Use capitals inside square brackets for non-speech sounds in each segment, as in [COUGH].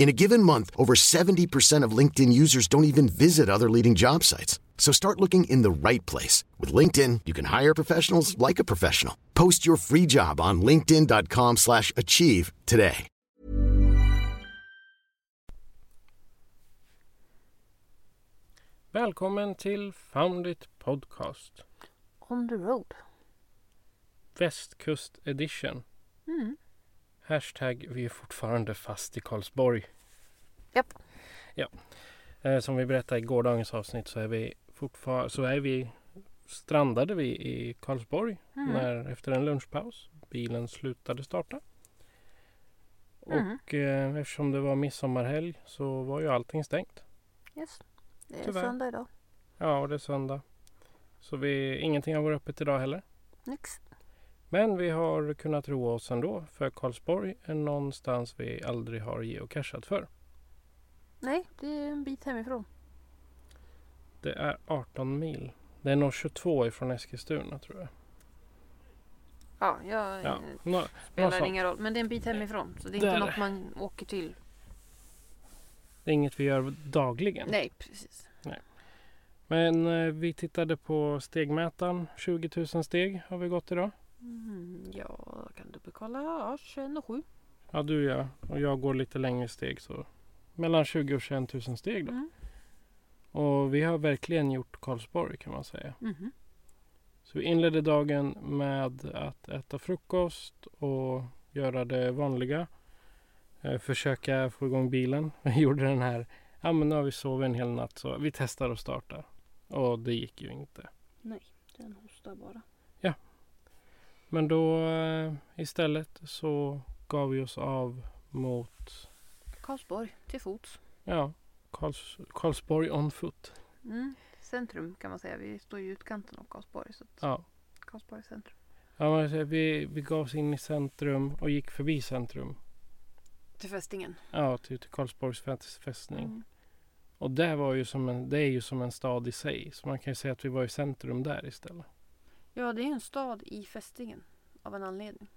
In a given month, over 70% of LinkedIn users don't even visit other leading job sites. So start looking in the right place. With LinkedIn, you can hire professionals like a professional. Post your free job on linkedin.com slash achieve today. Välkommen till Found It Podcast. On the road. Västkust edition. Mm. Hashtag vi är fortfarande fast i Karlsborg. Japp. Ja. Eh, som vi berättade i gårdagens avsnitt så är vi fortfarande så är vi strandade vi i Karlsborg Mm. när, efter en lunchpaus. Bilen slutade starta. Mm. Och eh, eftersom det var midsommarhelg så var ju allting stängt. Yes. Det är Tyvärr. söndag idag. Ja, och det är söndag. Så vi, ingenting har varit öppet idag heller. Nix. Men vi har kunnat roa oss ändå för Karlsborg är någonstans vi aldrig har geocachat för. Nej, det är en bit hemifrån. Det är 18 mil. Det är nog 22 ifrån Eskilstuna tror jag. Ja, jag Ja, nå, spelar ingen roll. Men det är en bit hemifrån. Så det är inte Där. något man åker till. det är inget vi gör dagligen. Nej, precis. Men eh, vi tittade på stegmätaren. 20 000 steg har vi gått idag. Mm, ja, kan dubbelkolla. Ja, 21 och 7. Ja, du ja. Och jag går lite längre steg så mellan 20 och 21 000 steg då. Mm. Och vi har verkligen gjort Karlsborg kan man säga. Mhm. Så vi inledde dagen med att äta frukost och göra det vanliga. Eh, försöka få igång bilen. [LAUGHS] Vi gjorde den här, ja men nu har vi sovit en hel natt så vi testar att starta. Och det gick ju inte. Nej, den hostar bara. Men då eh, istället så gav vi oss av mot, Karlsborg, till fots. ja, Karls, Karlsborg on foot. Mm. Centrum kan man säga. Vi står i utkanten av Karlsborg. Så Ja. Karlsborg centrum. Ja, men vi, vi gav oss in i centrum och gick förbi centrum. Till fästingen. Ja, till, till Karlsborgs fäst- fästning. Mm. Och det, var ju som en, det är ju som en stad i sig. Så man kan ju säga att vi var i centrum där istället. Ja, det är en stad i fästingen. Av en anledning.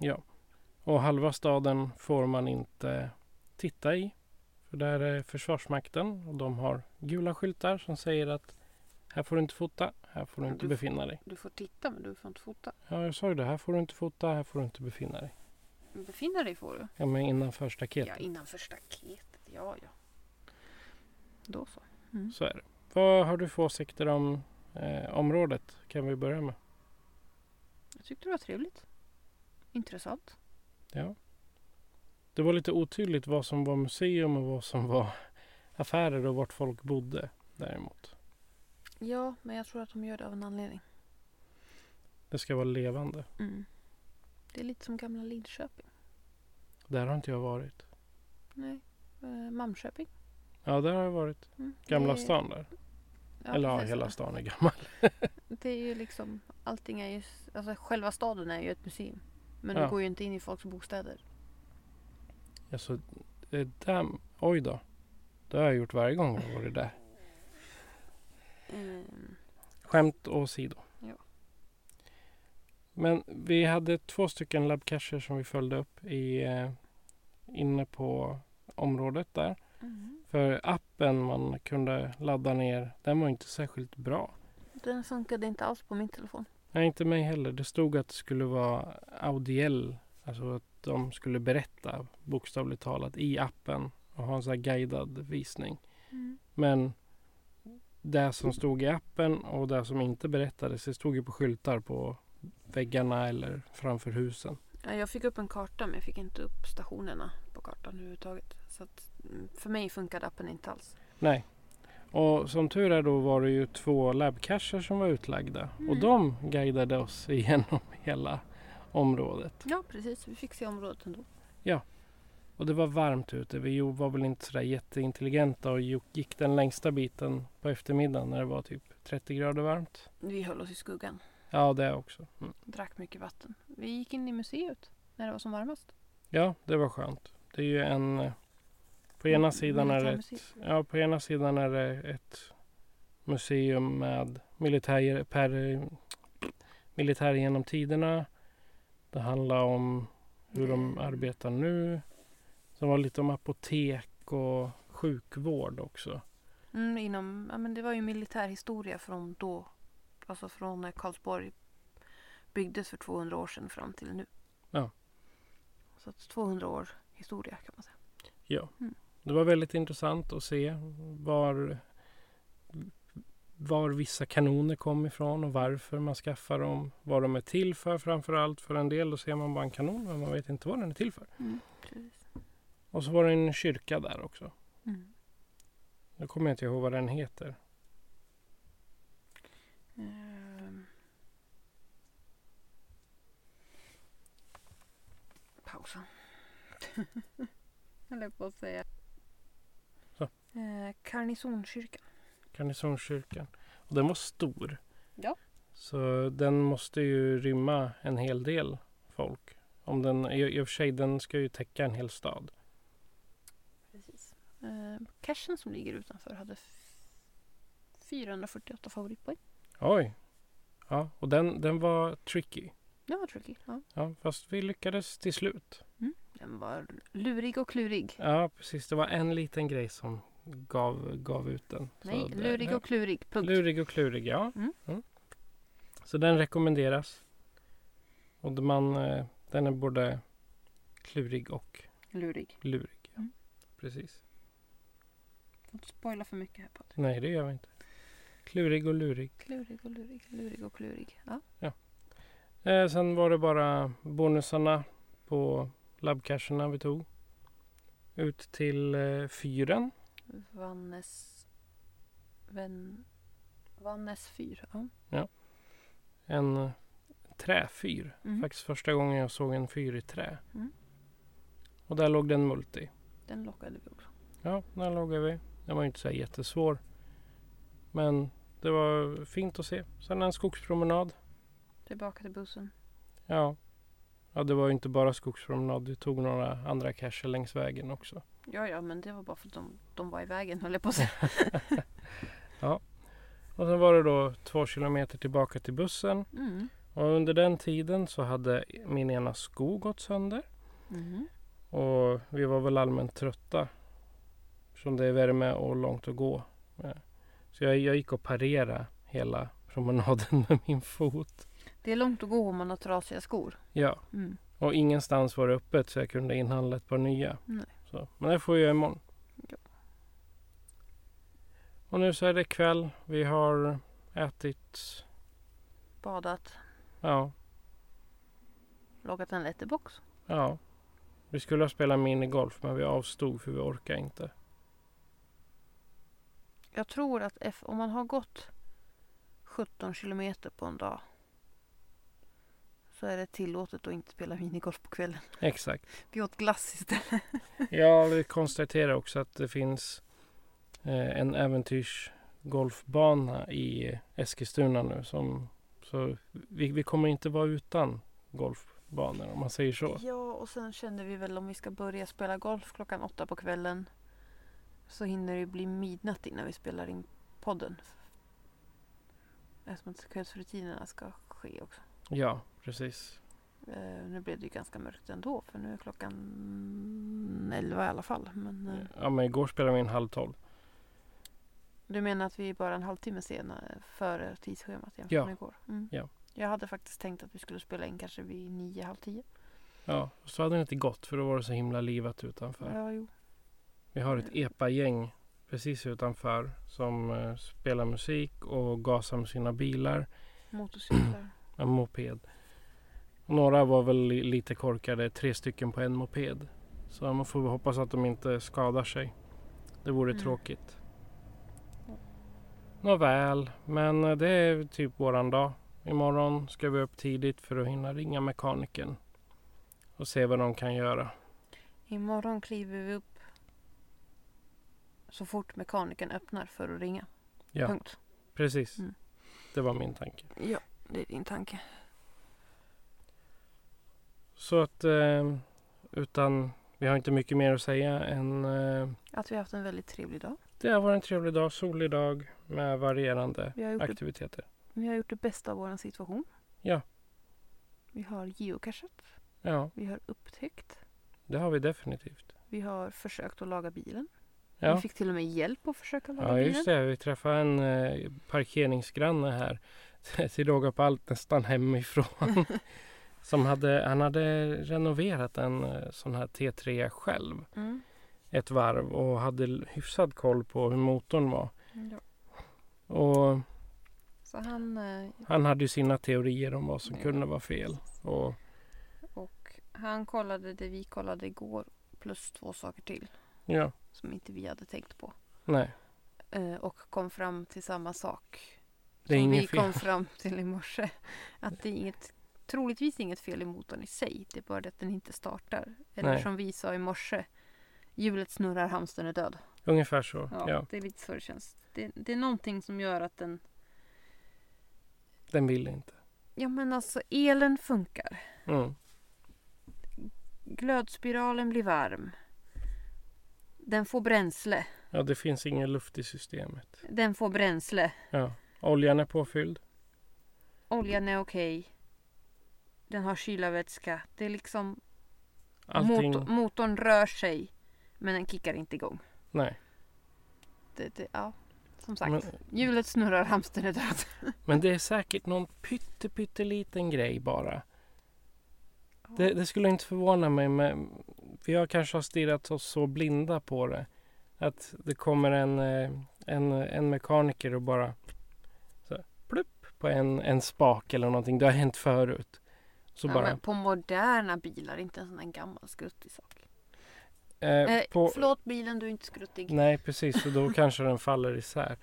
Ja. Och halva staden får man inte titta i. För där är Försvarsmakten och de har gula skyltar som säger att här får du inte fota, här får du inte du- befinna dig. Du får titta men du får inte fota. Ja, jag sa ju det. Här får du inte fota, här får du inte befinna dig. Befinna dig får du. Ja, men innanför staketet. Ja, innanför staketet. Ja, ja. Då så. Mm. Så är det. Vad har du för åsikter om eh, området? Kan vi börja med. Jag tyckte det var trevligt. Intressant. Ja. Det var lite otydligt vad som var museum och vad som var [LAUGHS] affärer och vart folk bodde däremot. Ja, men jag tror att de gör det av en anledning. Det ska vara levande. Mm. Det är lite som gamla Lidköping. Där har inte jag varit. Nej. Eh, Malmköping. Ja, där har jag varit. Mm. Gamla stan där. Ja, Eller ja, hela stan är gammal. [LAUGHS] Det är ju liksom, allting är ju, alltså själva staden är ju ett museum. Men Ja. du går ju inte in i folks bostäder. Alltså, eh, damn. Oj då. Det har jag gjort varje gång jag varit där. Ehm, Skämt åsido. Ja. Men vi hade två stycken labcacher som vi följde upp i, eh, inne på området där. mm. För appen man kunde ladda ner, den var inte särskilt bra. Den funkade inte alls på min telefon. Nej, inte mig heller. Det stod att det skulle vara audiell. Alltså att de skulle berätta bokstavligt talat i appen och ha en sån här guidad visning. Mm. Men det som stod i appen och det som inte berättades, det stod ju på skyltar på väggarna eller framför husen. Ja, jag fick upp en karta men jag fick inte upp stationerna kartan överhuvudtaget. Så att, mm, för mig funkade appen inte alls. Nej. Och som tur är då var det ju två labcacher som var utlagda. Och Mm. de guidade oss [LAUGHS] igenom hela området. Ja precis, vi fick se området ändå. Och det var varmt ute. Vi var väl inte sådär jätteintelligenta och gick den längsta biten på eftermiddagen när det var typ 30 grader varmt. Vi höll oss i skuggan. Ja, det också. Mm. Drack mycket vatten. Vi gick in i museet när det var som varmast. Ja, det var skönt. Det är ju en... eh, På ena sidan är det ett, ja, på ena sidan är det ett museum med militär, per, militär genom tiderna. Det handlar om hur de arbetar nu. Det var lite om apotek och sjukvård också. Mm, inom, ja, men det var ju militärhistoria från då. Alltså från när Karlsborg byggdes för 200 år sedan fram till nu. Ja. Så att 200 år historia kan man säga. Ja. Mm. Det var väldigt intressant att se var, var vissa kanoner kom ifrån och varför man skaffar dem. Vad de är till för framför allt. För en del då ser man bara en kanon men man vet inte vad den är till för. Mm. Och så var det en kyrka där också. Mm. Nu kommer jag inte ihåg vad den heter. Ehm. Pausa. [LAUGHS] Jag höll på att säga. Så. Eh, Karnisonskyrkan. Och den var stor. Ja. Så den måste ju rymma en hel del folk. Om den, i, I och för sig, den ska ju täcka en hel stad. Precis. Eh, cashen som ligger utanför hade f- 448 favoritpoäng. Oj! Ja, och den, den var tricky. Det var tricky. Ja. Ja, fast vi lyckades till slut. Den var lurig och klurig. Ja, precis. Det var en liten grej som gav, gav ut den. Nej, det- lurig ja. och klurig. Punkt. Lurig och klurig, ja. Mm. Så den rekommenderas. Och man, eh, den är både klurig och Lurig. lurig. Ja. Mm. Precis. Får inte spoila för mycket här Patrik. Nej, det gör vi inte. Klurig och lurig. Klurig och lurig. Lurig och klurig. Ja. Eh, sen var det bara bonusarna på labbcacherna vi tog. Ut till eh, fyren. Vannes... Vän... Vannes fyr. Ja. En eh, träfyr. Mm. Faktiskt första gången jag såg en fyr i trä. Mm. Och där låg det en multi. Den lockade vi också. Ja, där låg vi. Den var ju inte så jättesvår. Men det var fint att se. Sen en skogspromenad. Tillbaka till bussen. Ja. Ja, det var ju inte bara skogspromenad. Vi tog några andra cacher längs vägen också. Ja, ja, men det var bara för att de, de var i vägen höll jag på att säga. [LAUGHS] Och sen var det då två kilometer tillbaka till bussen. Mm. Och under den tiden så hade min ena sko gått sönder. Mm. Och vi var väl allmänt trötta. Som det är värme och långt att gå. Så jag, jag gick och parerade hela promenaden [LAUGHS] med min fot. Det är långt att gå om man har trasiga skor. Ja, Mm. och ingenstans var det öppet så jag kunde inhandla ett par nya. Nej. Så, men det får jag imorgon. Ja. Och nu så är det kväll. Vi har ätit, Badat. ja, Lagat en letterbox. ja. Vi skulle ha spelat minigolf men vi avstod för vi orkar inte. Jag tror att F, om man har gått 17 kilometer på en dag så är det tillåtet att inte spela minigolf på kvällen. Exakt. Vi åt glass istället. [LAUGHS] Ja, vi konstaterar också att det finns eh, en äventyrsgolfbana i Eskilstuna nu. Som, så vi, vi kommer inte vara utan golfbanor om man säger så. Ja, och sen kände vi väl om vi ska börja spela golf klockan åtta på kvällen så hinner det bli midnatt innan vi spelar in podden. Eftersom att kvällsrutinerna ska ske också. Ja, precis. Eh, nu blev det ju ganska mörkt ändå för nu är klockan 11 i alla fall. Men eh, Ja, men igår spelade vi en halv tolv. du menar att vi är bara en halvtimme senare före tidsschemat jämfört Ja. med igår? Mm. Ja. Jag hade faktiskt tänkt att vi skulle spela in kanske vid nio, halv tio. Ja, och så hade det inte gått för då var det så himla livat utanför. Ja, jo. Vi har ett epa-gäng precis utanför som eh, spelar musik och gasar med sina bilar. Motorcyklar. En moped. Några var väl li- lite korkade, tre stycken på en moped. Så man får hoppas att de inte skadar sig. Det vore Mm. tråkigt. Nåväl, men eh, det är typ våran dag. Imorgon ska vi upp tidigt för att hinna ringa mekanikern och se vad de kan göra. Imorgon kliver vi upp så fort mekanikern öppnar för att ringa. Ja, Punkt. precis. Mm. Det var min tanke. Ja, det är din tanke. Så att eh, utan vi har inte mycket mer att säga än eh, Att vi har haft en väldigt trevlig dag. det har varit en trevlig dag, solig dag med varierande Vi gjort, det, aktiviteter. vi har gjort det bästa av vår situation. Ja. Vi har geocachat. Ja, Vi har upptäckt. det har vi definitivt. Vi har försökt att laga bilen. Ja, Vi fick till och med hjälp att försöka laga ja bilen. just det. Vi träffade en eh, parkeringsgranne här till råga på allt nästan hemifrån. [LAUGHS] Som hade, han hade renoverat en eh, sån här T3 själv Mm. ett varv och hade hyfsad koll på hur motorn var. Ja. Och Så han eh, han hade ju sina teorier om vad som Ja. kunde vara fel. Och och han kollade det vi kollade igår plus två saker till ja, som inte vi hade tänkt på. nej, Eh, och kom fram till samma sak det är som vi fel. kom fram till i morse. Att det är inget, troligtvis inget fel i motorn i sig. Det är bara det att den inte startar. Eller Nej. som vi sa i morse. Hjulet snurrar, hamstern är död. Ungefär så, Ja, ja. Det är lite så det känns. Det, det är någonting som gör att den... Den ville inte. Ja men alltså elen funkar. Mm. Glödspiralen blir varm. Den får bränsle. Ja, det finns ingen luft i systemet. Den får bränsle. Ja. Oljan är påfylld. Oljan är okej. Den har kylarvätska. Det är liksom... Allting, Motor, motorn rör sig. Men den kickar inte igång. nej. Det, det, ja, som sagt. Men, Hjulet snurrar, hamstern är död. [LAUGHS] men det är säkert någon pytte, pytteliten grej bara. Det, det skulle inte förvåna mig, men vi har kanske har stirrat oss så blinda på det. Att det kommer en, eh, en, en mekaniker och bara så plupp på en, en spak eller någonting. Det har hänt förut. Så ja, bara, men på moderna bilar, inte en sån här gammal skruttig sak. eh, Eh, på, Förlåt bilen, du är inte skruttig. Nej, precis. För då [LAUGHS] kanske den faller isär.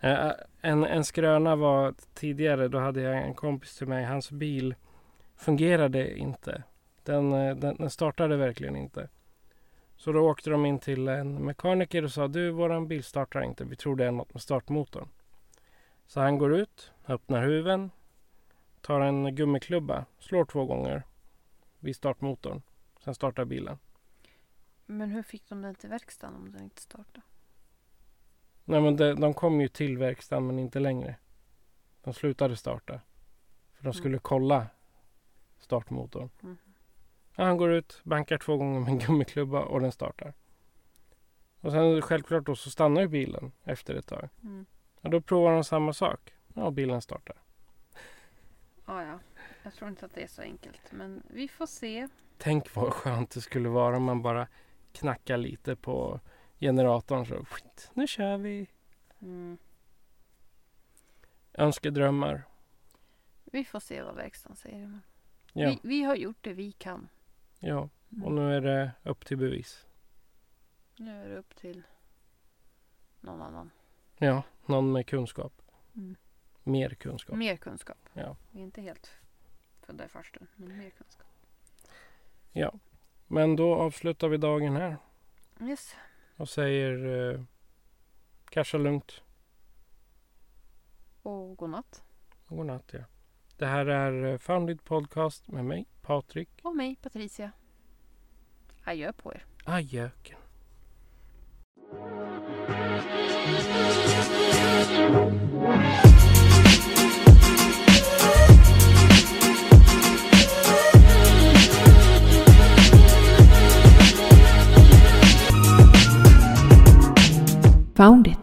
Eh, en, en skröna var tidigare, då hade jag en kompis till mig. Hans bil fungerade inte. Den, eh, den, den startade verkligen inte. Så då åkte de in till en mekaniker och sa du, våran bil startar inte. Vi tror det är något med startmotorn. Så han går ut, öppnar huven, tar en gummiklubba, slår två gånger vid startmotorn. Sen startar bilen. Men hur fick de den till verkstaden om den inte startade? Nej men de, de kom ju till verkstaden men inte längre. De slutade starta. För de Mm. skulle kolla startmotorn. Mhm. Ja, han går ut, bankar två gånger med en gummiklubba och den startar. Och sen självklart då så stannar ju bilen efter ett tag. Mm. Och då provar de samma sak. Ja, bilen startar. Ah, ja, jag tror inte att det är så enkelt. Men vi får se. Tänk vad skönt det skulle vara om man bara knackar lite på generatorn så skit, nu kör vi. Mm. Önskedrömmar. Vi får se vad verkstaden säger. Men Ja, Vi, vi har gjort det vi kan. ja. Mm. och nu är det upp till bevis. Nu är det upp till någon annan. Ja, någon med kunskap. Mm. Mer kunskap. Mer kunskap. Ja. Vi är inte helt födda i farstun, men mer kunskap. ja. Men då avslutar vi dagen här Yes. och säger eh, casha lugnt Och godnatt. och godnatt. Ja. Det här är eh, Founded Podcast med mig, Patrik. Och mig, Patricia. Adjö på er. Ajöken. Found it.